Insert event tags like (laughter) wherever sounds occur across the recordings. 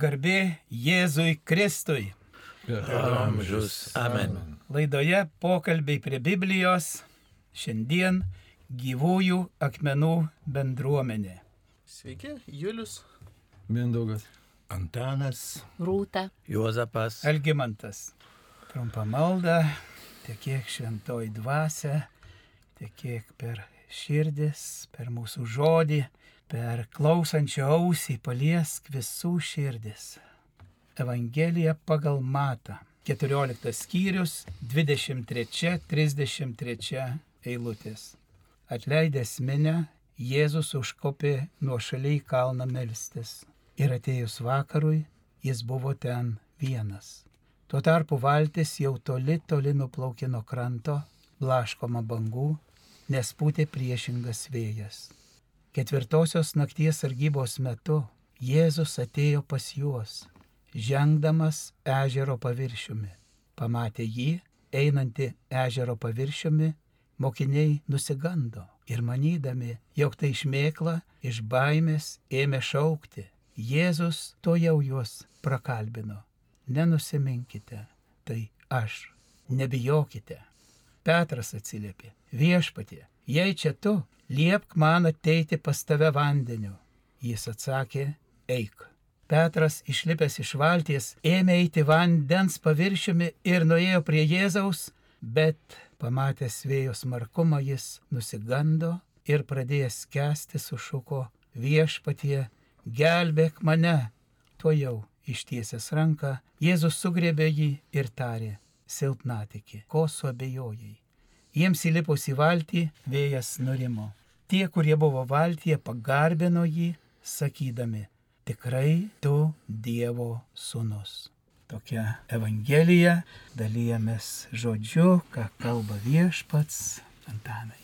Garbė Jėzui Kristui. Amžius. Amen. Laidoje pokalbiai prie Biblijos. Šiandien gyvųjų akmenų bendruomenė. Sveiki, Julius. Mindaugas. Antanas. Rūta. Juozapas. Algimantas. Trumpa malda, tiek kiek šventoji dvasia, tiek kiek per širdis, per mūsų žodį, per klausančią ausį paliesk visų širdis. Evangelija pagal Matą. 14 skyrius, 23-33 eilutės. Atleidęs minę, Jėzus užkopė nuo šaliai kalną melstis. Ir atėjus vakarui, jis buvo ten vienas. Tuo tarpu valtis jau toli toli nuplaukė nuo kranto, blaškoma bangų, nes pūtė priešingas vėjas. Ketvirtosios nakties sargybos metu Jėzus atėjo pas juos, žengdamas ežero paviršiumi. Pamatė jį, einantį ežero paviršiumi, mokiniai nusigando ir manydami, jog tai šmėkla, iš baimės ėmė šaukti. Jėzus to jau juos prakalbino. Nenusiminkite, tai aš, nebijokite. Petras atsiliepė, viešpatie, jei čia tu, liepk man ateiti pas tave vandeniu. Jis atsakė, eik. Petras, išlipęs iš valties, ėmė eiti vandens paviršiumi ir nuėjo prie Jėzaus, bet pamatęs vėjo smarkumą jis nusigando ir pradėjęs kesti sušuko viešpatie, gelbėk mane. Tuo jau ištiesęs ranką, Jėzus sugriebė jį ir tarė, silpnatikė, ko suabejojai. Jiems įlipus į valtį, vėjas nurimo. Tie, kurie buvo valtyje, pagarbino jį, sakydami, tikrai tu Dievo sūnus. Tokia Evangelija, dalyjamės žodžiu, ką kalba viešpats Antanai.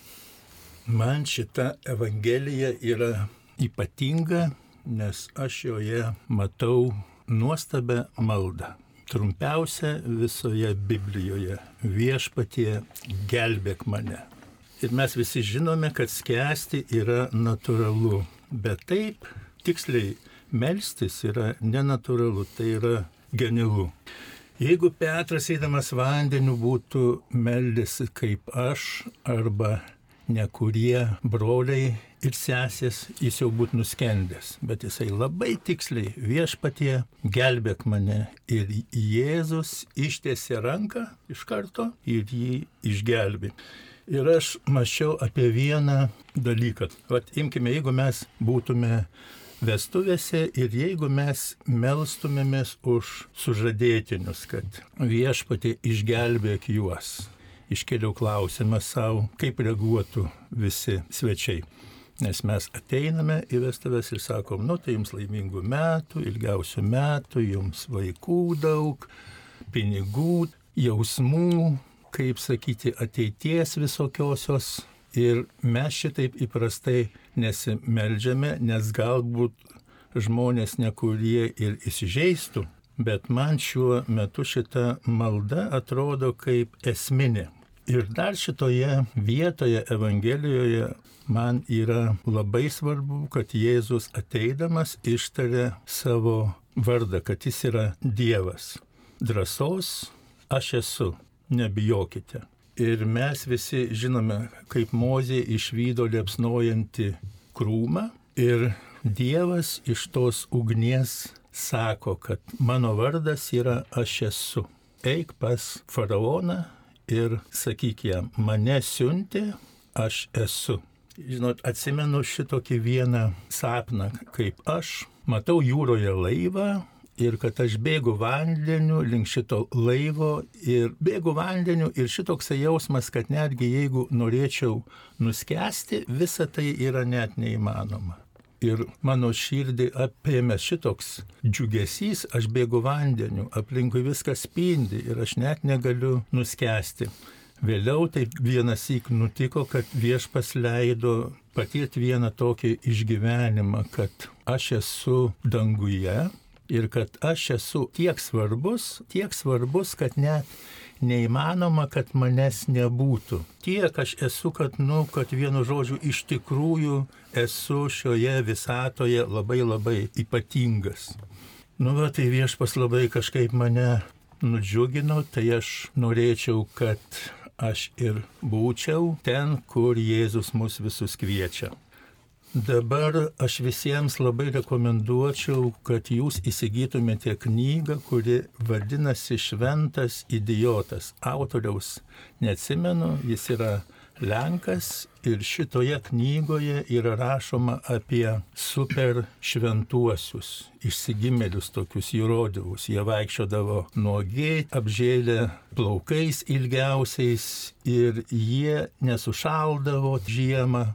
Man šita Evangelija yra ypatinga, nes aš joje matau nuostabę maldą. Trumpiausia visoje Biblijoje - viešpatie gelbėk mane. Ir mes visi žinome, kad skęsti yra natūralu, bet taip tiksliai melstis yra nenatūralu, tai yra genialu. Jeigu Petras eidamas vandeniu būtų meldėsi kaip aš arba nekurie broliai ir sesės, jis jau būtų nuskendęs. Bet jisai labai tiksliai viešpatie gelbėk mane. Ir Jėzus ištiesė ranką iš karto ir jį išgelbė. Ir aš mačiau apie vieną dalyką. Vat imkime, jeigu mes būtume vestuvėse ir jeigu mes melstumėmės už sužadėtinius, kad viešpatė išgelbėk juos, iškeliau klausimą savo, kaip reaguotų visi svečiai. Nes mes ateiname į vestuvės ir sakom, nu tai jums laimingų metų, ilgiausių metų, jums vaikų daug, pinigų, jausmų, kaip sakyti, ateities visokiosios. Ir mes šitaip įprastai nesimeldžiame, nes galbūt žmonės nekurie ir įsižeistų, bet man šiuo metu šita malda atrodo kaip esminė. Ir dar šitoje vietoje Evangelijoje man yra labai svarbu, kad Jėzus ateidamas ištarė savo vardą, kad jis yra Dievas. Drąsos aš esu, nebijokite. Ir mes visi žinome, kaip Mozė išvydo liepsnojantį krūmą ir Dievas iš tos ugnies sako, kad mano vardas yra aš esu. Eik pas faraoną ir sakyk jam, mane siuntė, aš esu. Žinot, atsimenu šitokį vieną sapną, kaip aš matau jūroje laivą ir kad aš bėgu vandeniu link šito laivo ir bėgu vandeniu ir šitoksai jausmas, kad netgi jeigu norėčiau nuskesti, visa tai yra net neįmanoma. Ir mano širdį apėmė šitoks džiugesys, aš bėgu vandeniu, aplinkui viskas spindi ir aš net negaliu nuskesti. Vėliau taip vienas įk nutiko, kad viešpas leido patirti vieną tokį išgyvenimą, kad aš esu danguje ir kad aš esu tiek svarbus, tiek svarbus, kad net neįmanoma, kad manęs nebūtų. Tiek aš esu, kad, nu, kad vienu žodžiu iš tikrųjų esu šioje visatoje labai labai ypatingas. Nu, va, tai viešpas labai kažkaip mane nudžiugino, tai aš norėčiau, kad aš ir būčiau ten, kur Jėzus mus visus kviečia. Dabar aš visiems labai rekomenduočiau, kad jūs įsigytumėte knygą, kuri vadinasi Šventas idiotas. Autoriaus neatsimenu, jis yra Lenkas ir šitoje knygoje yra rašoma apie super šventuosius, išsigimėlius tokius įrodymus. Jie vaikščiodavo nuogiai, apžėlę plaukais ilgiausiais ir jie nesušaldavo žiemą,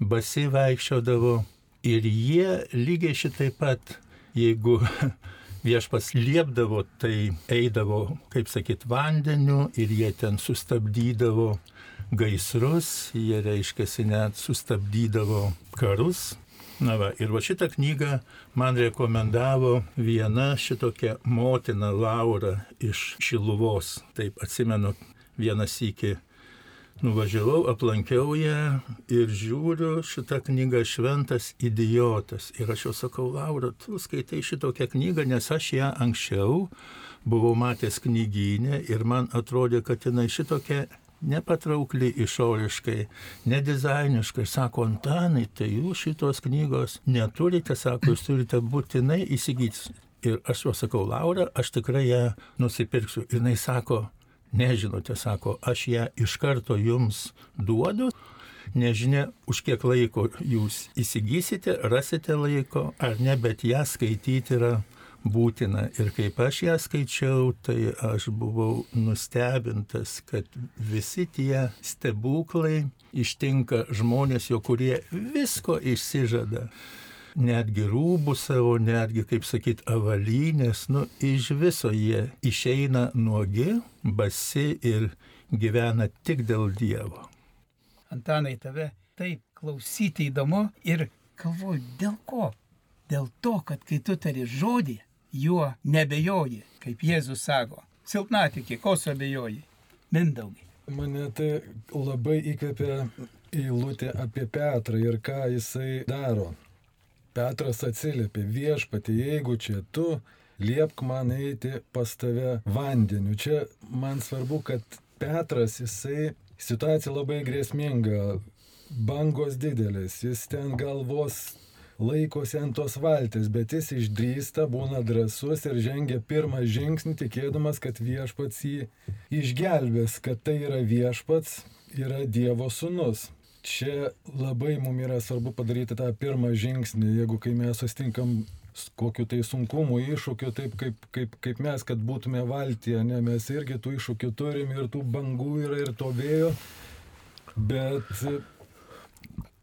basi vaikščiodavo ir jie lygiai šitaip pat, jeigu (laughs) viešpas liepdavo, tai eidavo, kaip sakyt, vandeniu ir jie ten sustabdydavo gaisrus, jie reiškia net sustabdydavo karus. Na va, ir va šitą knygą man rekomendavo viena šitokia motina Laura iš Šiluvos. Taip atsimenu, vienas iki nuvažiavau, aplankiau ją ir žiūriu šitą knygą Šventas idiotas. Ir aš jau sakau, Laura, tu skaitai šitokią knygą, nes aš ją anksčiau buvau matęs knygynę ir man atrodė, kad jinai šitokia nepatraukli išoriškai, nedizainiškai. Sako, Antanai, tai jūs šitos knygos neturite, sako, jūs turite būtinai įsigyti. Ir aš jau sakau, Laura, aš tikrai ją nusipirksiu. Ir jinai sako, nežinote, sako, aš ją iš karto jums duodu. Nežinia, už kiek laiko jūs įsigysite, rasite laiko ar ne, bet ją skaityti yra būtina. Ir kaip aš ją skaičiau, tai aš buvau nustebintas, kad visi tie stebuklai ištinka žmonės, jo kurie visko išsižada. Netgi rūbų savo, netgi, kaip sakyt, avalynės, nu, iš viso jie išeina nuogi, basi ir gyvena tik dėl Dievo. Antanai, tave taip klausyti įdomu ir galvoju, dėl ko? Dėl to, kad kai tu tari žodį, juo nebejoji, kaip Jėzus sako. Silpnatikė, ko abejoji? Mindaugai. Mane tai labai įkvėpė eilutė apie Petrą ir ką jisai daro. Petras atsiliepė viešpatį, jeigu čia tu, liepk man eiti pas tave vandeniu. Čia man svarbu, kad Petras, jisai situacija labai grėsminga, bangos didelės, jis ten galvos laikosi ant tos valties, bet jis išdrįsta, būna drasus ir žengia pirmą žingsnį, tikėdamas, kad viešpats jį išgelbės, kad tai yra viešpats, yra Dievo sunus. Čia labai mums yra svarbu padaryti tą pirmą žingsnį, jeigu kai mes sustinkam kokiu tai sunkumu, iššūkiu, taip kaip, kaip, kaip mes, kad būtume valtyje, ne, mes irgi tų iššūkių turim ir tų bangų yra ir to vėjo, bet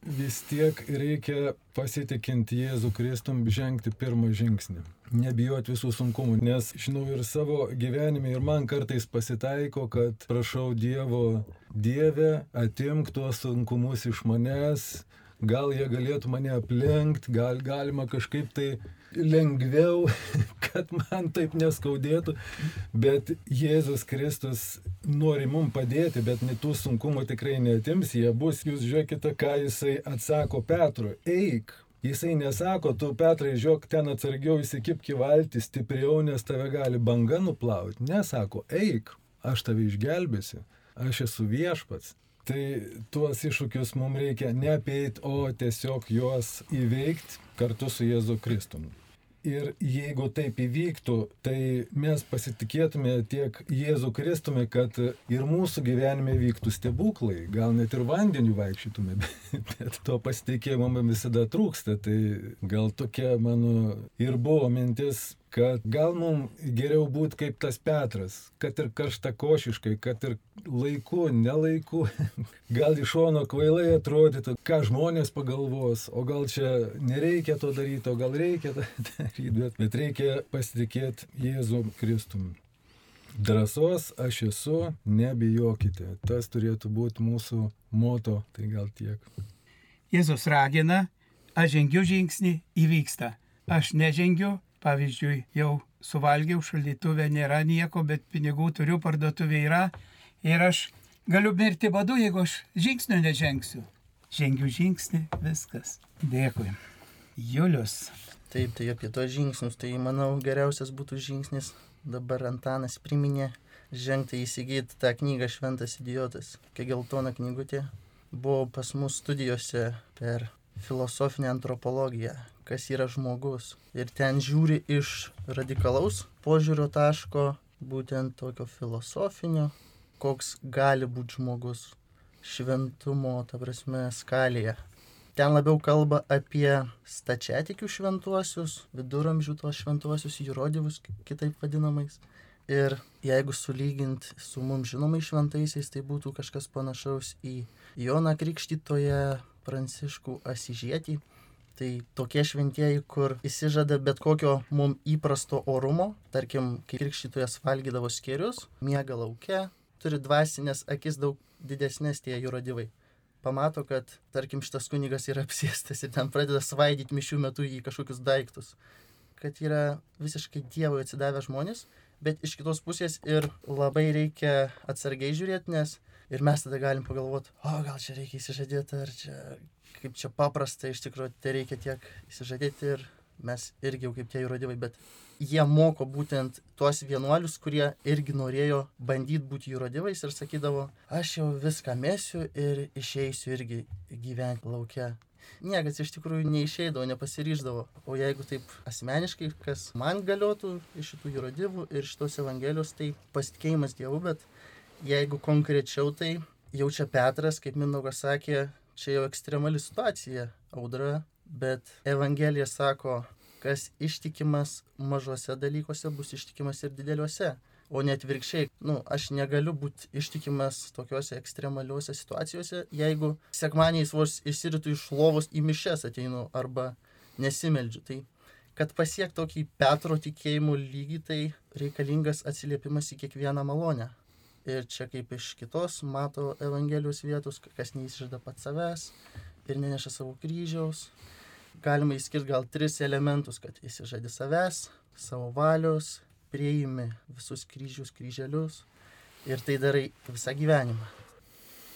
vis tiek reikia pasitikinti Jėzų Kristum žengti pirmą žingsnį. Nebijoti visų sunkumų, nes žinau ir savo gyvenime, ir man kartais pasitaiko, kad prašau Dievo, Dieve, atimk tuos sunkumus iš manęs, gal jie galėtų mane aplenkti, gal galima kažkaip tai lengviau, (laughs) kad man taip neskaudėtų, bet Jėzus Kristus nori mums padėti, bet tų sunkumų tikrai netims, jie bus, jūs žiūrėkite, ką jisai atsako Petrui, eik. Jisai nesako, tu Petrai žiūrėk ten atsargiau įsikipki valtį stipriau, nes tave gali banga nuplauti. Nesako, eik, aš tave išgelbėsiu, aš esu viešpats. Tai tuos iššūkius mums reikia neapeit, o tiesiog juos įveikti kartu su Jėzu Kristumi. Ir jeigu taip įvyktų, tai mes pasitikėtume tiek Jėzų Kristumi, kad ir mūsų gyvenime vyktų stebuklai, gal net ir vandeniu vaikščytume, (laughs) bet, to pasitikėjimo man visada trūksta. Tai gal tokia mano ir buvo mintis kad gal mums geriau būti kaip tas Petras, kad ir karštakošiškai, kad ir laiku, nelaiku, (laughs) gal iš šono kvailai atrodytų, ką žmonės pagalvos, o gal čia nereikia to daryti, o gal reikia tą (laughs) daryti, bet, bet reikia pasitikėti Jėzų Kristum. Drąsos aš esu, nebijokite. Tas turėtų būti mūsų moto, tai gal tiek. Jėzus ragina, aš žengiu žingsnį, įvyksta. Aš nežengiu, Pavyzdžiui, jau suvalgiau šaldytuvę, nėra nieko, bet pinigų turiu, parduotuvė yra ir aš galiu mirti badu, jeigu aš žingsnių nežengsiu. Žengiu žingsnį, viskas. Dėkui. Julius, Taip, tai apie tos žingsnius, tai manau geriausias būtų žingsnis, dabar Antanas priminė, žengti įsigyti tą knygą Šventas idiotas, kai geltona knygutė buvo pas mus studijose per filosofinę antropologiją, kas yra žmogus. Ir ten žiūri iš radikalaus požiūrio taško, būtent tokio filosofinio, koks gali būti žmogus šventumo, ta prasme, skalėje. Ten labiau kalba apie stačiatikių šventuosius, viduramžių tuos šventuosius įrodymus, kitaip vadinamais. Ir jeigu sulygint su mums žinomais šventaisiais, tai būtų kažkas panašaus į Joną Krikštytoje, Pranciškų Asižietį. Tai tokie šventieji, kur įsižada bet kokio mums įprasto orumo, tarkim, kai krikštytojas valgydavo skėrius, miega laukia, turi dvasinės akis daug didesnės tie jurodivai. Pamato, kad, tarkim, šitas kunigas yra apsėstas ir ten pradeda svaidyti mišių metu į kažkokius daiktus. Kad yra visiškai Dievui atsidavę žmonės, bet iš kitos pusės ir labai reikia atsargiai žiūrėti, nes ir mes tada galim pagalvoti, o gal čia reikia įsižadėti, ar čia kaip čia paprasta, iš tikrųjų, tai reikia tiek įsižadėti ir mes irgi jau kaip tie įrodymai, bet jie moko būtent tuos vienuolius, kurie irgi norėjo bandyti būti įrodymais ir sakydavo, aš jau viską mėsiu ir išeisiu irgi gyventi laukia. Niekas iš tikrųjų neišeidavo, nepasiryždavo. O jeigu taip asmeniškai, kas man galiotų iš šitų įrodymų ir šitos evangelijos, tai pasitikėjimas Dievu, bet jeigu konkrečiau, tai jaučia Petras, kaip Mindaugas sakė, čia jau ekstremali situacija, audra, bet Evangelija sako, kas ištikimas mažose dalykuose, bus ištikimas ir dideliuose. O net virkščiai, nu, aš negaliu būti ištikimas tokiuose ekstremaliuose situacijose, jeigu sekmaniais vos įsiritu iš lovos į mišes ateinu arba nesimeldžiu. Tai kad pasiekti tokį Petro tikėjimo lygį, tai reikalingas atsiliepimas į kiekvieną malonę. Ir čia kaip iš kitos mato Evangelijos vietos, kas neįsižada pats savęs ir neneša savo kryžiaus. Galima įskirti gal tris elementus, kad įsižadi savęs, savo valios prieimi visus kryžius, kryželius ir tai darai visą gyvenimą.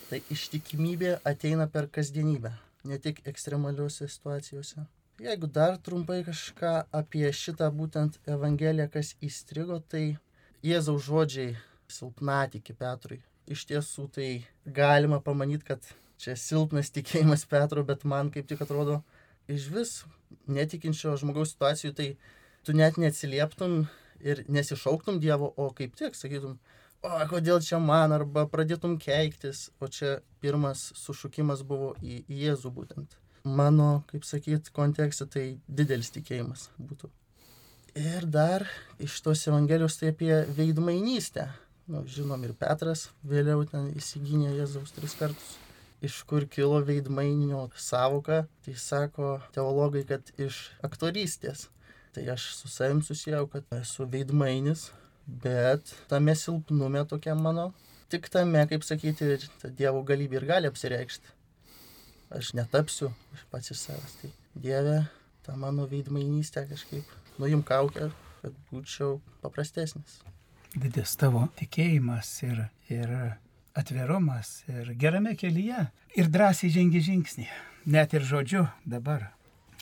Tai ištikimybė ateina per kasdienybę, ne tik ekstremaliuose situacijose. Jeigu dar trumpai kažką apie šitą būtent Evangeliją, kas įstrigo, tai Jėzaus žodžiai silpnatikį Petrui. Iš tiesų tai galima pamanyti, kad čia silpnas tikėjimas Petro, bet man kaip tik atrodo, iš vis netikinčio žmogaus situacijų, tai tu net neatsilieptum ir nesišauktum Dievo, o kaip tik sakytum, o kodėl čia man, arba pradėtum keiktis, o čia pirmas sušukimas buvo į Jėzų būtent. Mano, kaip sakyt, kontekste tai didelis tikėjimas būtų. Ir dar iš tos Evangelijos tai apie veidmainystę. Nu, žinom ir Petras vėliau ten įsigynė Jėzaus tris kartus. Iš kur kilo veidmaininio savoka, tai sako teologai, kad iš aktorystės. Tai aš su savim susijau, kad esu veidmainis, bet tame silpnume tokia mano, tik tame, kaip sakyti, ta Dievo galybė ir gali apsireikšti. Aš netapsiu aš pats iš savęs. Tai Dieve, tą mano veidmainystę kažkaip nuim kaukę, kad būčiau paprastesnis. Didės tavo tikėjimas ir, ir atvirumas ir gerame kelyje. Ir drąsiai žengi žingsnį. Net ir žodžiu dabar.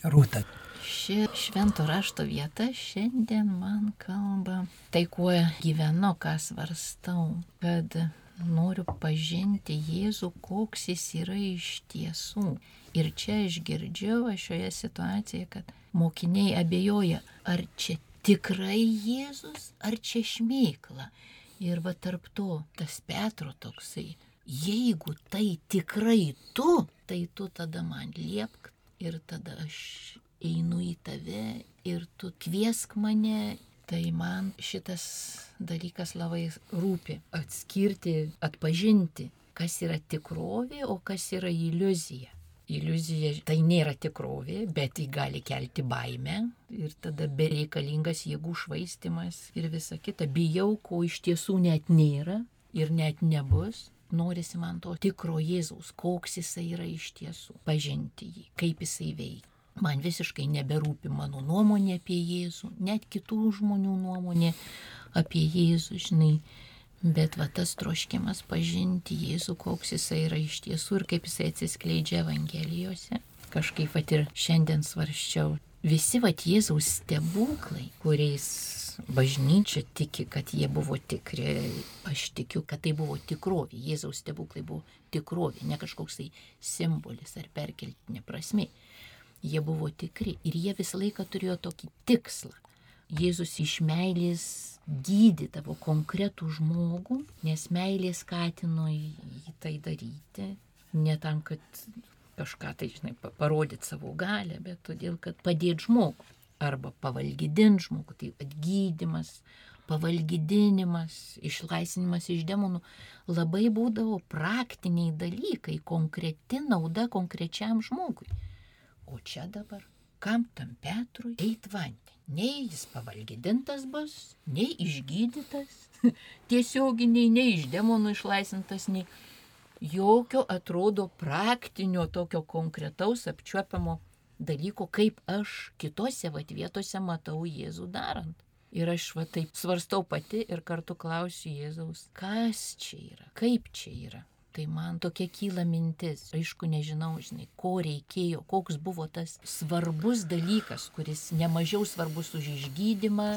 Rūta, Ši švento rašto vieta šiandien man kalba tai, kuo gyvenu, ką svarstau, kad noriu pažinti Jėzų, koks jis yra iš tiesų. Ir čia aš girdžiu šioje situacijoje, kad mokiniai abejoja, ar čia tikrai Jėzus, ar čia šmėkla. Ir va tarp to tas Petro toksai, jeigu tai tikrai tu, tai tu tada man liepk ir tada aš einu į tave ir tu kviesk mane, tai man šitas dalykas labai rūpi. Atskirti, atpažinti, kas yra tikrovė, o kas yra iliuzija. Iliuzija tai nėra tikrovė, bet ji gali kelti baimę ir tada bereikalingas jėgų švaistimas ir visa kita. Bijau, ko iš tiesų net nėra ir net nebus. Norisi man to tikro Jėzaus, koks jisai yra iš tiesų, pažinti jį, kaip jisai veikia. Man visiškai neberūpi mano nuomonė apie Jėzų, net kitų žmonių nuomonė apie Jėzų, žinai. Bet va tas troškimas pažinti Jėzų, koks jisai yra iš tiesų ir kaip jisai atsiskleidžia Evangelijose. Kažkaip pat ir šiandien svarščiau visi vat Jėzaus stebuklai, kuriais bažnyčia tiki, kad jie buvo tikri, aš tikiu, kad tai buvo tikrovė. Jėzaus stebuklai buvo tikrovė, ne kažkoks tai simbolis ar perkeltinė prasme. Jie buvo tikri ir jie visą laiką turėjo tokį tikslą. Jėzus iš meilės gydydavo konkretų žmogų, nes meilė skatino jį tai daryti, ne tam, kad kažką tai, žinai, parodyti savo galę, bet todėl, kad padėti žmogui arba pavalgydinti žmogų, tai atgydymas, pavalgydinimas, išlaisvinimas iš demonų labai būdavo praktiniai dalykai, konkreti nauda konkrečiam žmogui. O čia dabar, kam tam Petrui eit vandenį? Nei jis pavalgydintas bus, nei išgydytas, (laughs) tiesioginiai, nei iš demonų išlaisvintas, nei jokio atrodo praktinio tokio konkretaus apčiuopiamo dalyko, kaip aš kitose vat vietose matau Jėzų darant. Ir aš va taip svarstau pati ir kartu klausiu Jėzaus, kas čia yra, kaip čia yra. Tai man tokia kyla mintis, aišku, nežinau, žinai, ko reikėjo, koks buvo tas svarbus dalykas, kuris nemažiau svarbus už išgydymą,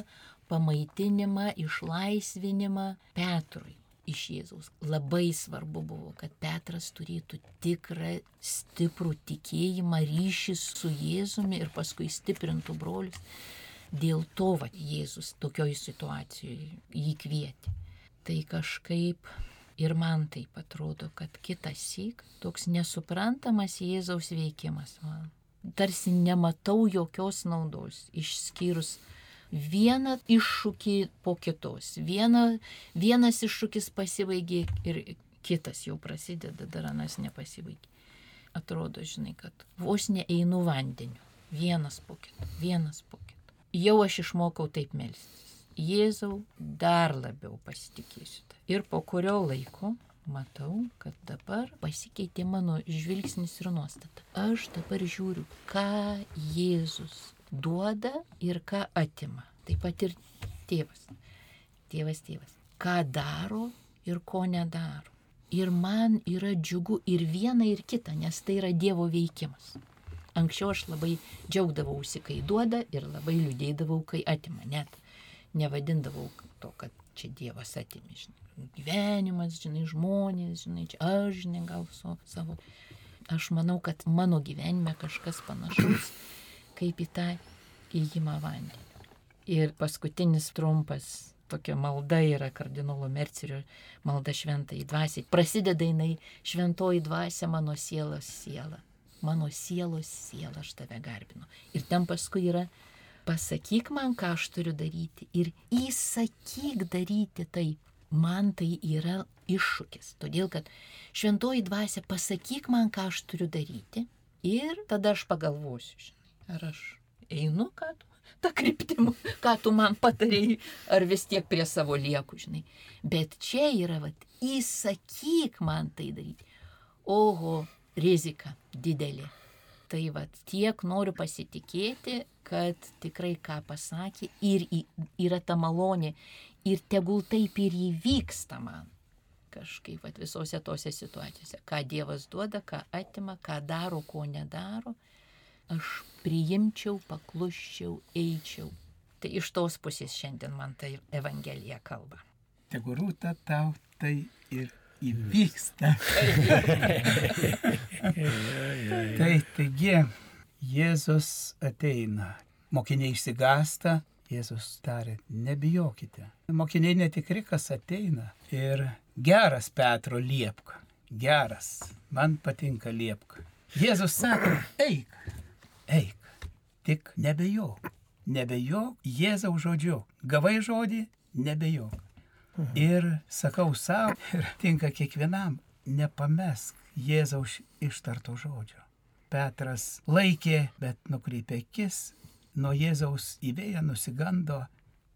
pamaitinimą, išlaisvinimą Petrui iš Jėzaus. Labai svarbu buvo, kad Petras turėtų tikrą, stiprų tikėjimą, ryšį su Jėzumi ir paskui stiprintų brolius. Dėl to va, Jėzus tokioj situacijoje jį kvietė. Tai kažkaip ir man taip atrodo, kad kitas syk toks nesuprantamas Jėzaus veikimas man. Tarsi nematau jokios naudos, išskyrus vieną iššūkį po kitos. Viena, vienas iššūkis pasibaigė ir kitas jau prasideda, dar anas nepasibaigė. Atrodo, žinai, kad vos neeinu vandeniu. Vienas po kito, vienas po kito. Jau aš išmokau taip melstis. Jėzau, dar labiau pasitikėsiu. Ir po kurio laiko matau, kad dabar pasikeitė mano žvilgsnis ir nuostata. Aš dabar žiūriu, ką Jėzus duoda ir ką atima. Taip pat ir tėvas. Tėvas, tėvas. Ką daro ir ko nedaro. Ir man yra džiugu ir viena, ir kita, nes tai yra Dievo veikimas. Anksčiau aš labai džiaugdavausi, kai duoda ir labai liūdėdavau, kai atima. Net nevadindavau to, kad čia Dievas atimė, žinai. Gyvenimas, žinai, žmonės, žinai, čia aš, žinai, gal su savo. Aš manau, kad mano gyvenime kažkas panašaus kaip į tą įjimą vandenį. Ir paskutinis trumpas tokia malda yra kardinolo Mercerio malda šventai dvasiai. Prasideda jinai šventoji dvasia mano sielos siela. Mano sielos siela aš tave garbinu. Ir ten paskui yra pasakyk man, ką aš turiu daryti ir įsakyk daryti tai. Man tai yra iššūkis, todėl kad šventoji dvasia pasakyk man, ką aš turiu daryti ir tada aš pagalvosiu, Ar aš einu, tu, tą kryptimą, ką tu man patarėjai, ar vis tiek prie savo lieku, žinai. Bet čia yra, vat, įsakyk man tai daryti. Oho, rizika didelė. Tai vat, tiek noriu pasitikėti, kad tikrai ką pasakė ir yra ta malonė. Ir tegul taip ir įvyksta man kažkaip vat, visose tose situacijose. Ką Dievas duoda, ką atima, ką daro, ko nedaro aš priimčiau, pakluščiau, eičiau. Tai iš tos pusės šiandien man tai Evangelija kalba. Tegu rūta tau tai ir įvyksta. tai taigi Jėzus ateina, mokiniai išsigasta, Jėzus tarė, nebijokite. Mokiniai netikri, kas ateina. Ir geras Petro liepk, geras, man patinka liepk. Jėzus sako, eik, eik, tik nebejok, nebejok Jėzaus žodžiu. Gavai žodį, nebejok. Ir sakau savo, (laughs) ir tinka kiekvienam, nepamesk Jėzaus ištarto žodžio. Petras laikė, bet nukreipė akis, nuo Jėzaus į vėją nusigando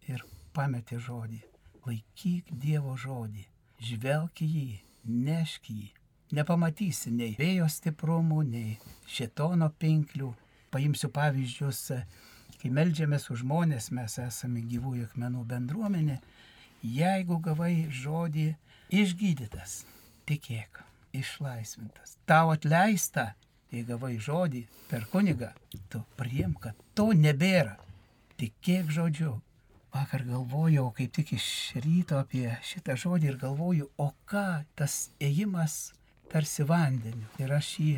ir pametė žodį. Laikyk Dievo žodį, žvelk jį, nešk jį. Nepamatysi nei vėjo stiprumų, nei šetono pinklių, paimsiu pavyzdžius, kai melžiamės už žmonės, mes esame gyvųjų akmenų bendruomenė, jeigu gavai žodį išgydytas, tikėk, išlaisvintas, tau atleista, jei gavai žodį per kunigą, tu priim, kad to nebėra. Tikėk žodžiu. Vakar galvojau kaip tik iš ryto apie šitą žodį ir galvoju, o ką tas ėjimas tarsi vandeniu. Ir aš jį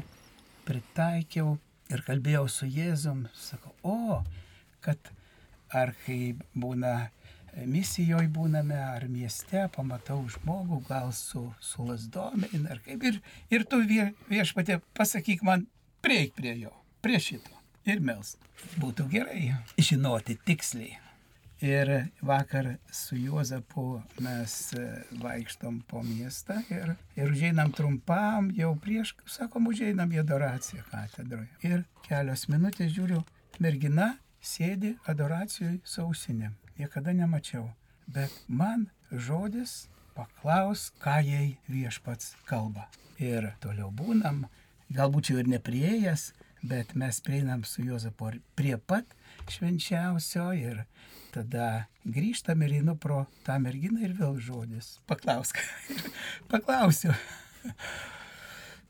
pritaikiau ir kalbėjau su Jėzum, sakau, o, kad ar kai būna misijoje būname, ar mieste, pamatau žmogų, gal su, su lasdom, ar kaip, ir, ir tu vie, viešpatė pasakyk man, prieik prie jo, prie šito ir mels. Būtų gerai žinoti tiksliai. Ir vakar su Juozapu mes e, vaikštom po miestą ir, ir užeinam trumpam, jau prieš, sakom, užeinam į adoraciją katedroje. Ir kelios minutės žiūriu, mergina sėdi adoracijoje sausinėm. Niekada nemačiau. Bet man žodis paklaus, ką jai viešpats kalba. Ir toliau būnam, galbūt jau ir neprieėjęs, bet mes prieinam su Jozapu prie pat švenčiausio ir tada grįžtam ir einu pro tą merginą ir vėl žodis. Paklausk. (laughs) Paklausiu.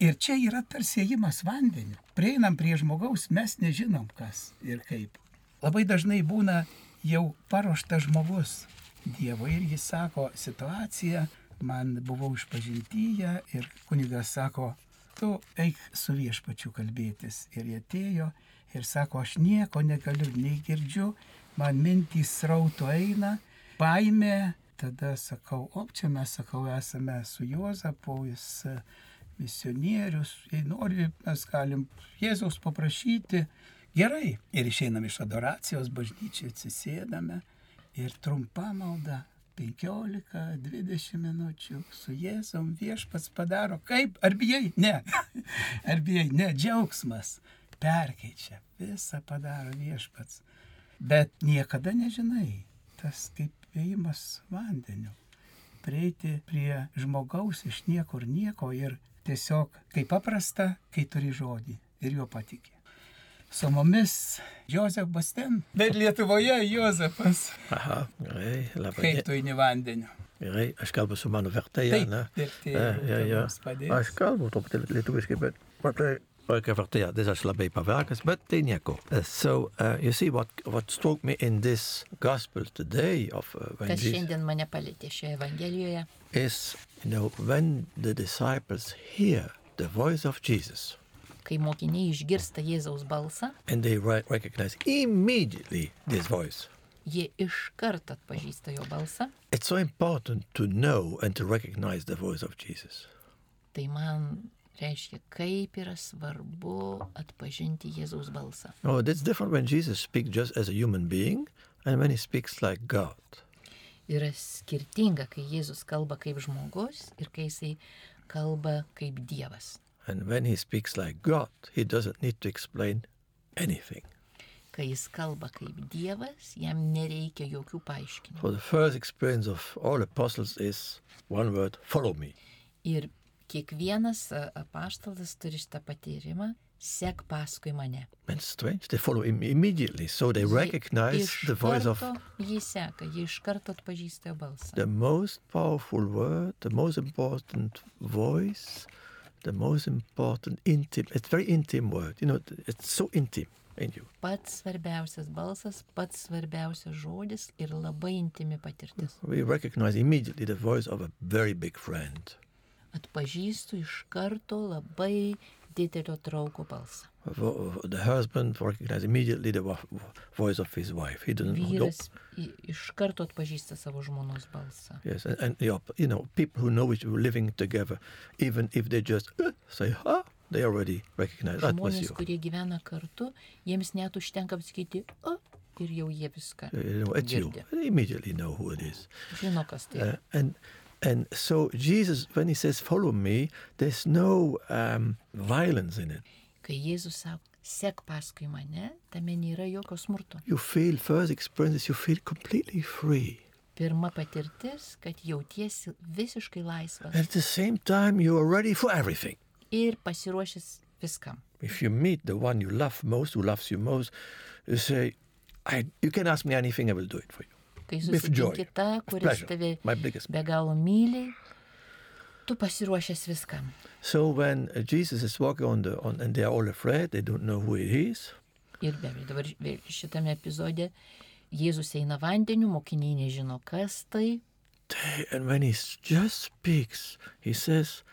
Ir čia yra tarsi ėjimas vandeniu. Prieinam prie žmogaus, mes nežinom kas ir kaip. Labai dažnai būna jau paruoštas žmogus Dievo ir jis sako situaciją, man buvau išpažintyje ir kunigas sako, tu eik su viešpačiu kalbėtis. Ir jie atėjo ir sako, aš nieko negaliu, nei girdžiu, man mintys rauto eina, baimė, tada sakau, o čia mes sakau, esame su Juozapu, jis e, misionierius, jei nori, mes galim Jėzaus paprašyti. Gerai. Ir išeinam iš adoracijos, bažnyčiai atsisėdame ir trumpa malda 15-20 minučių su Jėzum viešpats padaro. Kaip? Ar bijai? Ne. (laughs) Ar bijai? Ne. Džiaugsmas perkeičia. Visą padaro viešpats. Bet niekada nežinai. Tas kaip ėjimas vandeniu. Prieiti prie žmogaus iš niekur nieko ir tiesiog kaip paprasta, kai turi žodį ir juo patikė. Su mumis Jozef Basten, bet Lietuvoje Jozepas. Aha, gerai, labai Kaip tu eini vandeniu? Gerai, aš kalbu su mano vertėja, ne? vertėja ja, ja. Aš kalbu truputėlį lietuviškai, bet matai, Oikea vertėja, this is labai pavargas, bet tai nieko. Uh, so, uh, you see, what, what struck me in this gospel today of uh, when Kas Jesus šiandien mane palėtė šioje Evangelijoje, is, you know, when the disciples hear the voice of Jesus kai mokiniai išgirsta Jėzaus balsą, and they re- recognize immediately this voice. jie iš karto atpažįsta jo balsą, It's so important to know and to recognize the voice of Jesus. tai man reiškia, kaip yra svarbu atpažinti Jėzaus balsą. Oh, that's different when Jesus speaks just as a human being and when he speaks like God. Yra skirtinga, kai Jėzus kalba kaip žmogus ir kai jisai kalba kaip Dievas. And when he speaks like God, he doesn't need to explain anything. Kai jis kalba kaip Dievas, jam nereikia jokių paaiškinimų. For the first experience of all apostles is one word follow me. Ir kiekvienas apaštalas turi šitą patyrimą, sek paskui mane. And strange, they follow him immediately, so they Jie recognize the voice of Jį seka, jie iš karto atpažįsta jo balsą. the most powerful word, the most important voice, the most important intimate, it's very intimate word, you know, it's so intimate in you. Pats svarbiausias balsas, pats svarbiausias žodis ir labai intimi patirtis. We recognize immediately the voice of a very big friend. Atpažįstu iš karto labai didelio draugo balsą. Vo- The husband recognizes immediately the wo- voice of his wife. He doesn't know. Vyras iš karto atpažįsta savo žmonos balsą. Yes, and, and you know, you people who know each other living together, even if they just uh, say, ah, they already recognize that was Žmonės, you. kurie gyvena kartu, jiems net užtenka pasakyti, o, ir jau jie viską You know, it's you. girdi. They immediately know who it is. Žino, kas tai. Uh, and and so Jesus, when he says, "Follow me," there's no um, violence in it. Kai Jėzus sako, sek paskui mane, tame nėra jokio smurto. You feel first experiences. You feel completely free. Pirma patirtis, kad jautiesi visiškai laisvas At the same time, you are ready for everything. ir pasiruošęs viskam. If you meet the one you love most, who loves you most, you say, I, "You can ask me anything. I will do it for you." Kai susitinki tą, kuris tave My biggest be galo myli, Tu pasiruošęs viskam. So when uh, Jesus is walking on the on, and they are all afraid, they don't know who he is. Ir be abejo, dabar šitame epizode Jėzus eina vandeniu, mokiniai nežino, kas tai. And when he just speaks, he says,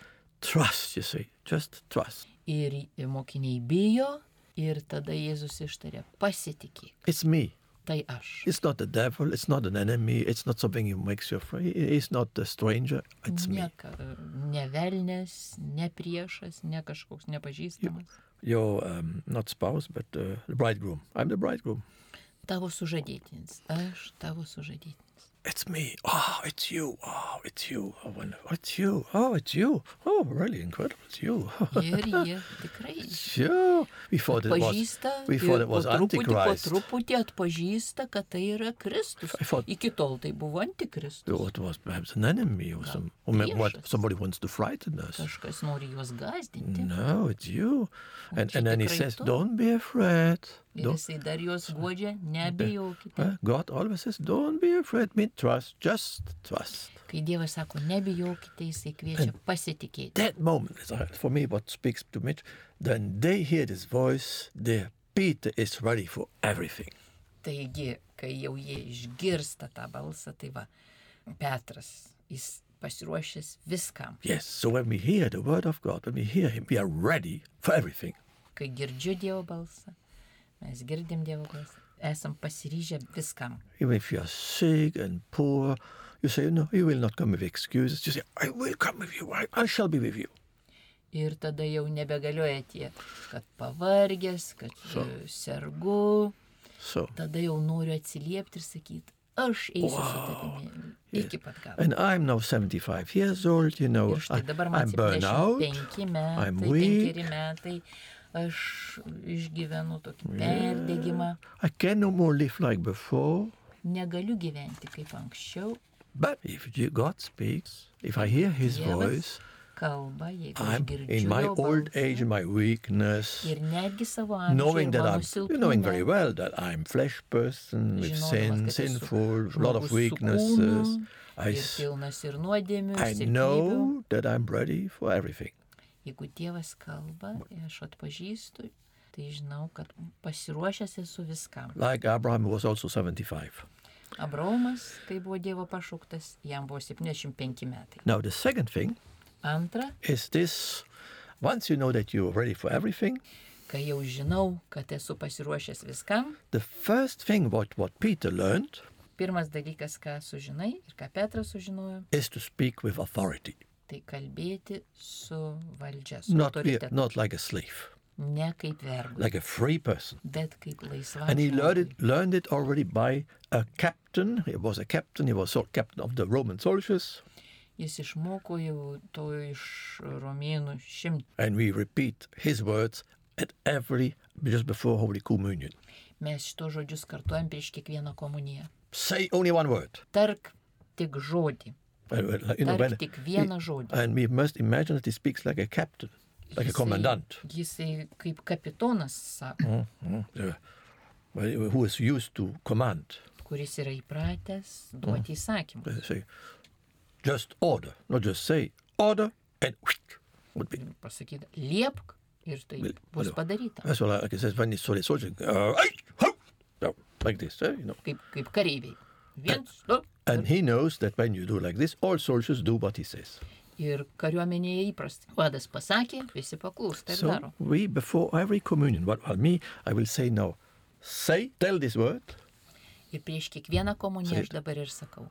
"Trust." You see, just trust. Ir mokiniai bijo. Ir tada Jėzus ištarė, pasitikėk, It's me. Tai aš. It's not the devil. It's not an enemy. It's not something who makes you afraid. It's not a stranger. It's me. Ne, ne velnės, ne priešas, ne kažkoks nepažįstamas. Your um, not spouse, but uh, the bridegroom. I'm the bridegroom. Tavo sužadėtinis. Aš tavo sužadėtinis. It's me. Oh, it's you. Oh, it's you. Oh, wonderful. It's you. Oh, it's you. Oh, really incredible. It's you. Ir jie tikrai It's you. We thought it was. We thought it was po po Antichrist. truputį atpažįsta, kad tai yra Kristus. I thought- Iki tol tai buvo antikristus. It was perhaps an enemy or some, or what somebody wants to frighten us. Kažkas nori juos gazdinti. No, it's you. And, and then he says, "Don't be afraid." Ir Don't, jisai dar juos godžia, nebijokite. Uh, God always says, "Don't be afraid. Me trust. Just trust." Kai Dievas sako, nebijokite, jisai kviečia pasitikėti. That moment is uh, for me what speaks to me. Then they hear this voice. There, Peter is ready for everything. Taigi, kai jau jie išgirsta tą balsą, tai va, Petras, jis pasiruošęs viskam. Yes. So when we hear the word of God, when we hear Him, we are ready for everything. Kai girdžiu Dievo balsą, mes girdim Dievo balsą, esam pasiryžę viskam. Even if you are sick and poor, you say, "No, you will not come with excuses." You say, "I will come with you. I, I shall be with you." Ir tada jau nebegalioja tie, kad pavargęs, kad So. sergu, So. tada jau noriu atsiliepti ir sakyti, aš eisiu wow. su tavimi iki pat galo. And I'm now 75 years old, you know. I, dabar man I'm burned out. 75 metai, I'm weak. metai, aš išgyvenu tokį perdegimą, I can no more live like before. negaliu gyventi kaip anksčiau, But if God speaks, if I hear His Dievas voice, kalba, jeigu I'm in my old balsą age, in my weakness, ir netgi savo amžiuje, knowing that I'm, knowing very well that I'm flesh person with sin, sinful, a lot of weaknesses. kūnu I, ir pilnas ir nuodėmių, I know that I'm ready for everything. Jeigu Dievas kalba, aš atpažįstu, tai žinau, kad pasiruošęs esu viskam. Like Abraham was also 75. Abraomas, kai buvo Dievo pašauktas, jam buvo 75 metai. Now the second thing Antra, is this: once you know that you're ready for everything, kai jau žinau, kad esu pasiruošęs viskam, the first thing what what Peter learned pirmas dalykas, ką sužinai ir ką Petras sužinojo, is to speak with authority, tai kalbėti su valdžia, su not be, autoritetu. not like a slave, Ne kaip vergas, like a free person. bet kaip laisva. And he learned it, learned it already by a captain. He was a captain. He was so captain of the Roman soldiers. Jis išmoko jau to iš romėnų šimt. And we repeat his words at every just before Holy Communion. Mes šito žodžius kartuojam prieš kiekvieną komuniją. Say only one word. Tark tik žodį. Uh, uh, Tark tik vieną žodį. and we must imagine that he speaks like a captain, like a Jisai- commandant, Jisai kaip kapitonas sako, uh, well, who is used to command. kuris yra įpratęs duoti įsakymus. Uh, Say, just order, not just say order and would be. Pasakyti, liepk ir tai bus padaryta. That's what like it says when he saw the soldier, uh, like this, eh, you know. Kaip, kaip kareiviai. Viens, du. And he knows that when you do like this, all soldiers do what he says. Ir kariuomenėje įprasta. Vadas pasakė, visi paklūsta So daro. we, before every communion, what well, me, I will say now, say, tell this word, Ir prieš kiekvieną komuniją aš dabar ir sakau.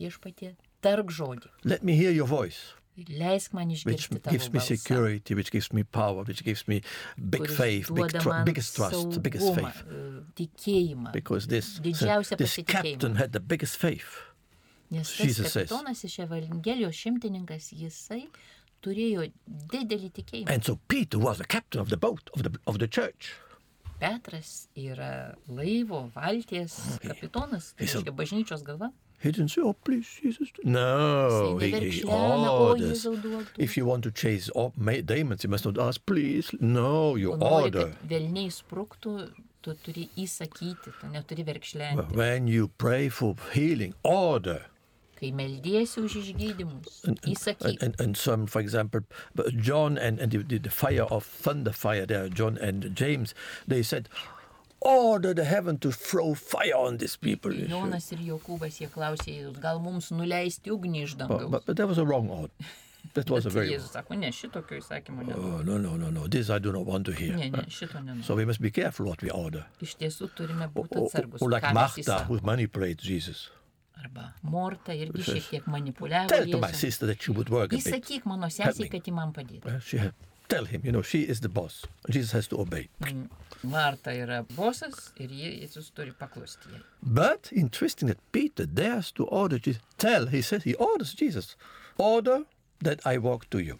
Viešpatie, tark žodį. let me hear your voice, Leisk man which išgirsti tavo gives me security, which gives me power, which gives me big faith, big man biggest trust, biggest saugumą, faith. e, Tikėjimą. Because this, Didžiausią this captain had the biggest faith. Nes tas Jesus says. kapitonas iš Evangelijos šimtininkas, jisai turėjo didelį tikėjimą. And so Peter was the captain of the boat, of the, of the church. Petras yra laivo, valties kapitonas, tai reiškia bažnyčios galva. He didn't say, oh, please, Jesus. No, Jisai he, he neverkšlena, o orders. Jėzau duok. If you want to chase op- ma- demons, you must not ask, please. No, you Nori, order. kad velniai spruktų, tu turi įsakyti, tu neturi verkšlenti. When you pray for healing, order. Kai Kai meldiesi už išgydymus, And, and, įsakyk. and, and some, for example, but John and, and the, the, the fire of thunder fire there, John and James, they said, order the heaven to throw fire on these people. Jonas ir Jokūbas jie klausė Jėzus, gal mums nuleisti ugnį iš But, dangaus. but, but that was a wrong order. That was a very Jėzus sako, ne, šitokio įsakymo ne. Oh, no, no, no, no. This I do not want to hear. Ne, ne, šito nenoriu. So we must be careful what we order. Iš tiesų turime būti atsargus. or like ką mes Martha, who manipulates Jesus. Arba Morta irgi šiek tiek manipuliavo. Tell to my sister that she would work. Įsakyk mano sesiai, kad ji man padėtų. Had, tell him, you know, she is the boss. Jesus has to obey. Marta yra bosas ir Jėzus turi paklusti jai. But interesting that Peter dares to order Jesus. Tell, he says, he orders Jesus, order that I walk to you.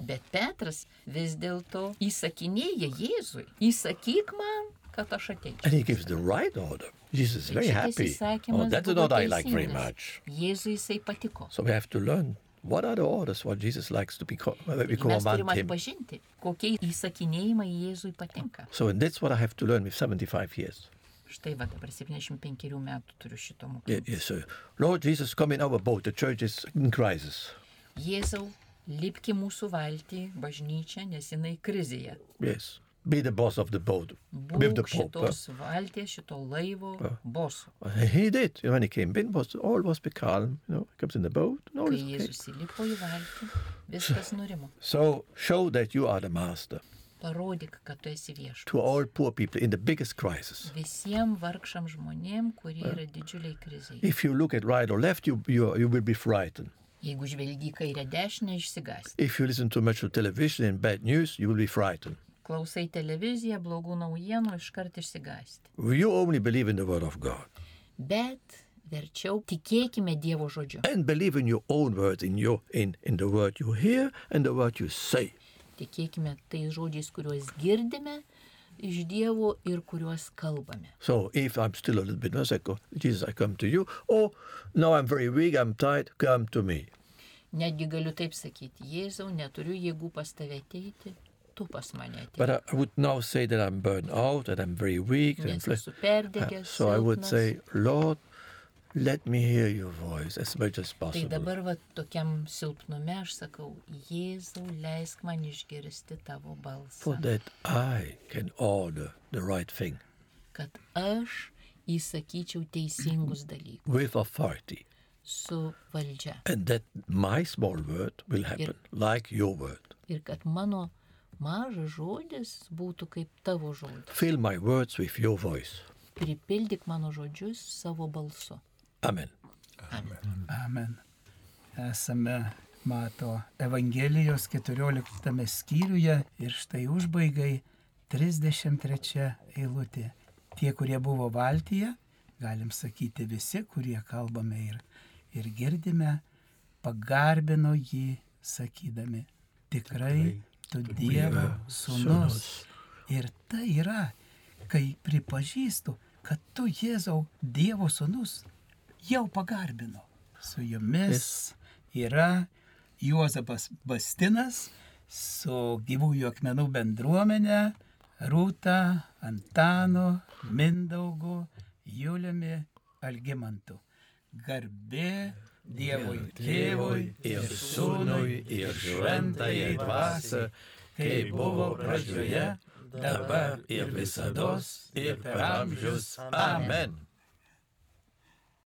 Bet Petras vis dėlto įsakinėja Jėzui. Įsakyk man, kad aš ateičiau. And he gives the right order. Jesus is very happy. Oh, that's not I like very much. Jėzui jisai patiko. So we have to learn what are the orders, what Jesus likes to be, uh, we Taigi Mes turime atpažinti, kokie įsakinėjimai Jėzui patinka. So that's what I have to learn with 75 years. Štai va dabar 75 metų turiu šito mokymą. Yes, sir. Lord Jesus, come in our boat. The church is in crisis. Jėzau, lipki mūsų valtį, bažnyčia, nes jinai krizėje. Yes. Be the boss of the boat with the Pope. šitos valties, šito laivo. And He did. When he came in, was all was be calm. You know, he comes in the boat. all Kai. Jėzus įlipo į valtį, viskas nurimo. So show that you are the master Parodyk, kad tu esi to all poor people in the biggest crisis. Visiems vargšam žmonėm, kurie yra didžiuliai kriziai. If you look at right or left, you you, you will be frightened. Jeigu žvelgi kairę dešinę, išsigąsti. If you listen too much to television and bad news, you will be frightened. Klausai televiziją, blogų naujienų, iškart išsigąsti. You only believe in the word of God Bet verčiau tikėkime Dievo žodžiu. and believe in your own words, in your in in the word you hear and the word you say. Tikėkime tais žodžiais, kuriuos girdime iš Dievo ir kuriuos kalbame. So if I'm still a little bit nervous, I go, Jesus, I come to you. Or no, I'm very weak, I'm tired, come to me. Netgi galiu taip sakyti, Jėzau, neturiu jėgų pas tave ateiti, tu pas mane ateik. But I, I would now say that I'm burned out, that I'm very weak. And Nes flesh. esu perdegęs. so I would silpnas. say, Lord, let me hear your voice as much as Tai possible. dabar va tokiam silpnume aš sakau, Jėzau, leisk man išgirsti tavo For balsą, that I can order the right thing kad aš įsakyčiau teisingus dalykus with authority. su valdžia And that my small word will happen like your word. ir kad mano mažas žodis būtų kaip tavo žodis. Fill my words with your voice. Pripildyk mano žodžius savo balsu. Amen. Amen. Esame mato Evangelijos 14 skyriuje ir štai užbaigai 33 eilutė. Tie, kurie buvo valtyje, galim sakyti visi, kurie kalbame ir, ir girdime, pagarbino jį sakydami, tikrai tu Dievo sūnus. Ir tai yra, kai pripažįstu, kad tu Jėzau Dievo sūnus jau pagarbino. Su jumis yra Juozapas Bastinas, su gyvųjų akmenų bendruomenė, Rūta, Antanu, Mindaugu, Juliumi, Algimantu. Garbė Dievui Tėvui ir Sūnui, ir Šventajai Dvasiai, kaip buvo pradžioje, dabar ir visados, ir per amžius. Amen.